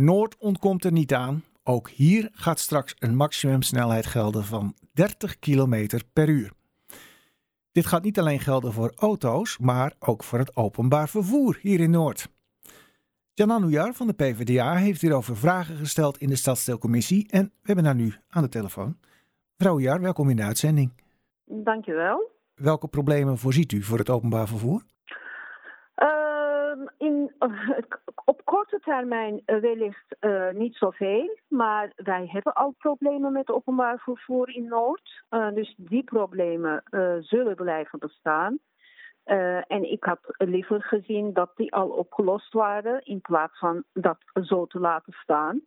Noord ontkomt er niet aan. Ook hier gaat straks een maximumsnelheid gelden van 30 km per uur. Dit gaat niet alleen gelden voor auto's, maar ook voor het openbaar vervoer hier in Noord. Janan Oujar van de PvdA heeft hierover vragen gesteld in de Stadsdeelcommissie en we hebben haar nu aan de telefoon. Mevrouw Oujar, welkom in de uitzending. Dankjewel. Welke problemen voorziet u voor het openbaar vervoer? Uh, in, op korte termijn eh, wellicht uh, niet zoveel, maar wij hebben al problemen met openbaar vervoer in Noord. Dus die problemen zullen blijven bestaan. en ik had liever gezien dat die al opgelost waren in plaats van dat zo te laten staan.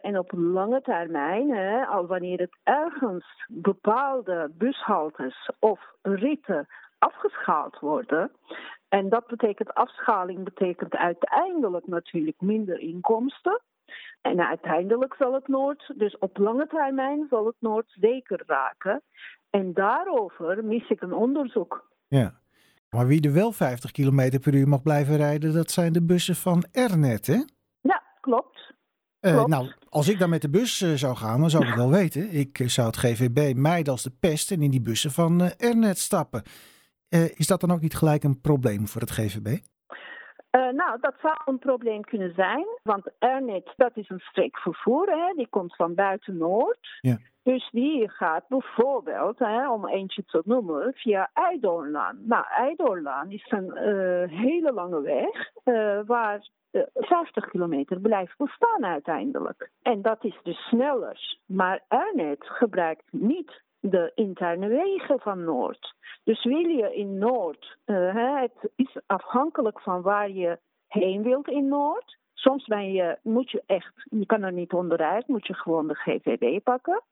en op lange termijn, hè, al wanneer het ergens bepaalde bushaltes of ritten afgeschaald worden, en dat betekent afschaling, betekent uiteindelijk natuurlijk minder inkomsten. En uiteindelijk zal het Noord, dus op lange termijn, zal het Noord zeker raken. En daarover mis ik een onderzoek. Ja, maar wie er wel 50 km per uur mag blijven rijden, dat zijn de bussen van Ernet, hè? Ja, klopt. Uh, nou, als ik dan met de bus uh, zou gaan, dan zou ik het wel weten. Ik zou het GVB mijden als de pest en in die bussen van uh, Ernet stappen. Uh, is dat dan ook niet gelijk een probleem voor het GVB? Uh, nou, dat zou een probleem kunnen zijn. Want Ernet, dat is een streekvervoer. Hè? Die komt van buiten Noord. Ja. Dus die gaat bijvoorbeeld, hè, om eentje te noemen, via Eidorlaan. Nou, Eidorlaan is een uh, hele lange weg waar 50 kilometer blijft bestaan uiteindelijk. En dat is dus sneller. Maar Ernet gebruikt niet de interne wegen van Noord. Dus wil je in Noord, uh, het is afhankelijk van waar je heen wilt in Noord. Soms ben je, moet je echt, je kan er niet onderuit, moet je gewoon de GVB pakken.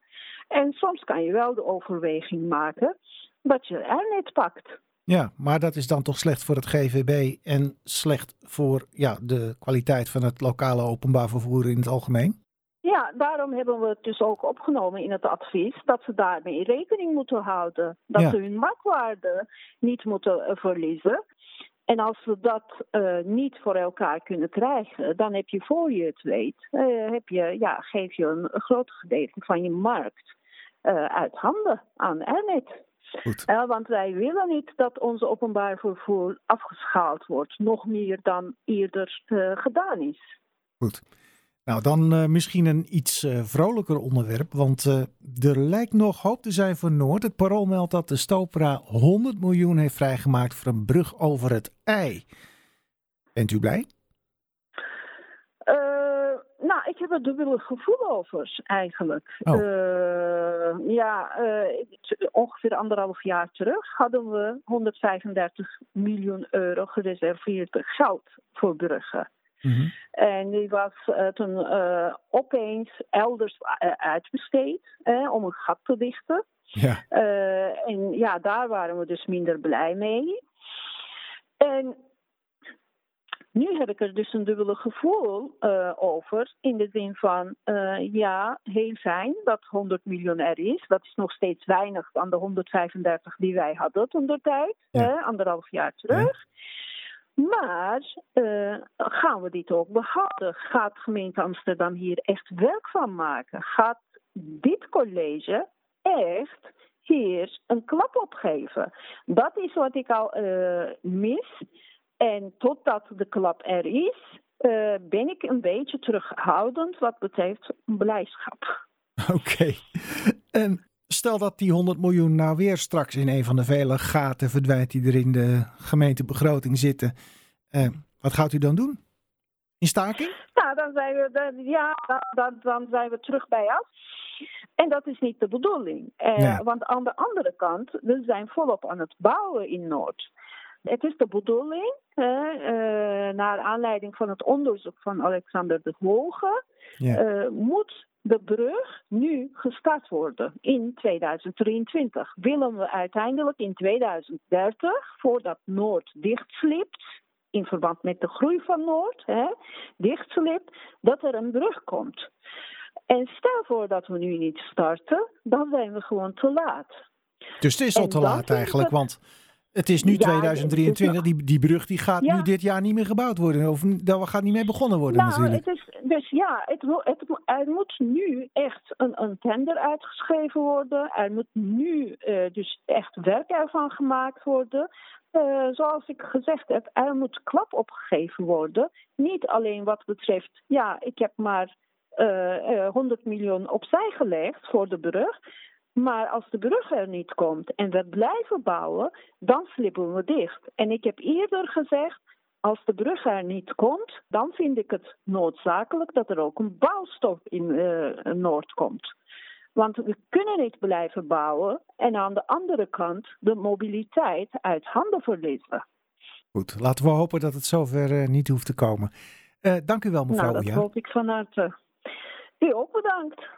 En soms kan je wel de overweging maken dat je er net pakt. Ja, maar dat is dan toch slecht voor het GVB en slecht voor ja, de kwaliteit van het lokale openbaar vervoer in het algemeen? Daarom hebben we het dus ook opgenomen in het advies dat ze daarmee rekening moeten houden. Dat Ja. ze hun marktwaarde niet moeten eh, verliezen. En als we dat eh, niet voor elkaar kunnen krijgen, dan heb je voor je het weet, eh, heb je, ja, geef je een, een groot gedeelte van je markt uit handen aan. Goed. Eh, want wij willen niet dat ons openbaar vervoer afgeschaald wordt, nog meer dan eerder gedaan is. Goed. Nou, dan eh, misschien een iets eh, vrolijker onderwerp, want eh, er lijkt nog hoop te zijn voor Noord. Het parool meldt dat de Stopera 100 miljoen heeft vrijgemaakt voor een brug over het IJ. Bent u blij? Nou, ik heb er dubbele gevoel over, eigenlijk. Oh. Ja, ongeveer anderhalf jaar terug hadden we 135 miljoen euro gereserveerd geld voor bruggen. Mhm. En die was eh, toen eh, opeens elders eh, uitbesteed eh, om een gat te dichten. Ja, en ja, daar waren we dus minder blij mee. En nu heb ik er dus een dubbele gevoel over. In de zin van, ja, heel fijn dat 100 miljoen er is. Dat is nog steeds weinig dan de 135 die wij hadden toen de tijd. Ja. hè, anderhalf jaar terug. Maar eh, gaan we dit ook behouden? Gaat gemeente Amsterdam hier echt werk van maken? Gaat dit college echt hier een klap op geven? Dat is wat ik al eh, mis. En totdat de klap er is, eh, ben ik een beetje terughoudend wat betreft beleidschap. oké. En stel dat die 100 miljoen nou weer straks in een van de vele gaten verdwijnt die er in de gemeentebegroting zitten. Eh, wat gaat u dan doen? In staking? Nou, dan zijn we, dan, ja, dan, dan, zijn we terug bij af. En dat is niet de bedoeling. Eh, Ja. Want aan de andere kant, we zijn volop aan het bouwen in Noord. Het is de bedoeling, eh, naar aanleiding van het onderzoek van Alexander de Hoge, Ja. moet de brug nu gestart worden in 2023. Willen we uiteindelijk in 2030, voordat Noord dichtslipt, in verband met de groei van Noord, hè, dichtslipt, dat er een brug komt. En stel voor dat we nu niet starten, dan zijn we gewoon te laat. Dus het is al En te laat eigenlijk, het- want het is nu Ja, 2023. het Die, die brug die gaat Ja. nu dit jaar niet meer gebouwd worden. Of daar gaat niet mee begonnen worden Nou, natuurlijk. het is, dus ja, het, het, er moet nu echt een, een, tender uitgeschreven worden. Er moet nu uh, dus echt werk ervan gemaakt worden. Uh, zoals ik gezegd heb, er moet klap opgegeven worden. Niet alleen wat betreft, ja, ik heb maar uh, 100 miljoen opzij gelegd voor de brug. Maar als de brug er niet komt en we blijven bouwen, dan slippen we dicht. En ik heb eerder gezegd, als de brug er niet komt, dan vind ik het noodzakelijk dat er ook een bouwstop in uh, Noord komt. Want we kunnen niet blijven bouwen en aan de andere kant de mobiliteit uit handen verliezen. Goed, laten we hopen dat het zover uh, niet hoeft te komen. Uh, dank u wel, mevrouw. Nou, dat hoop ik van harte. U ook bedankt.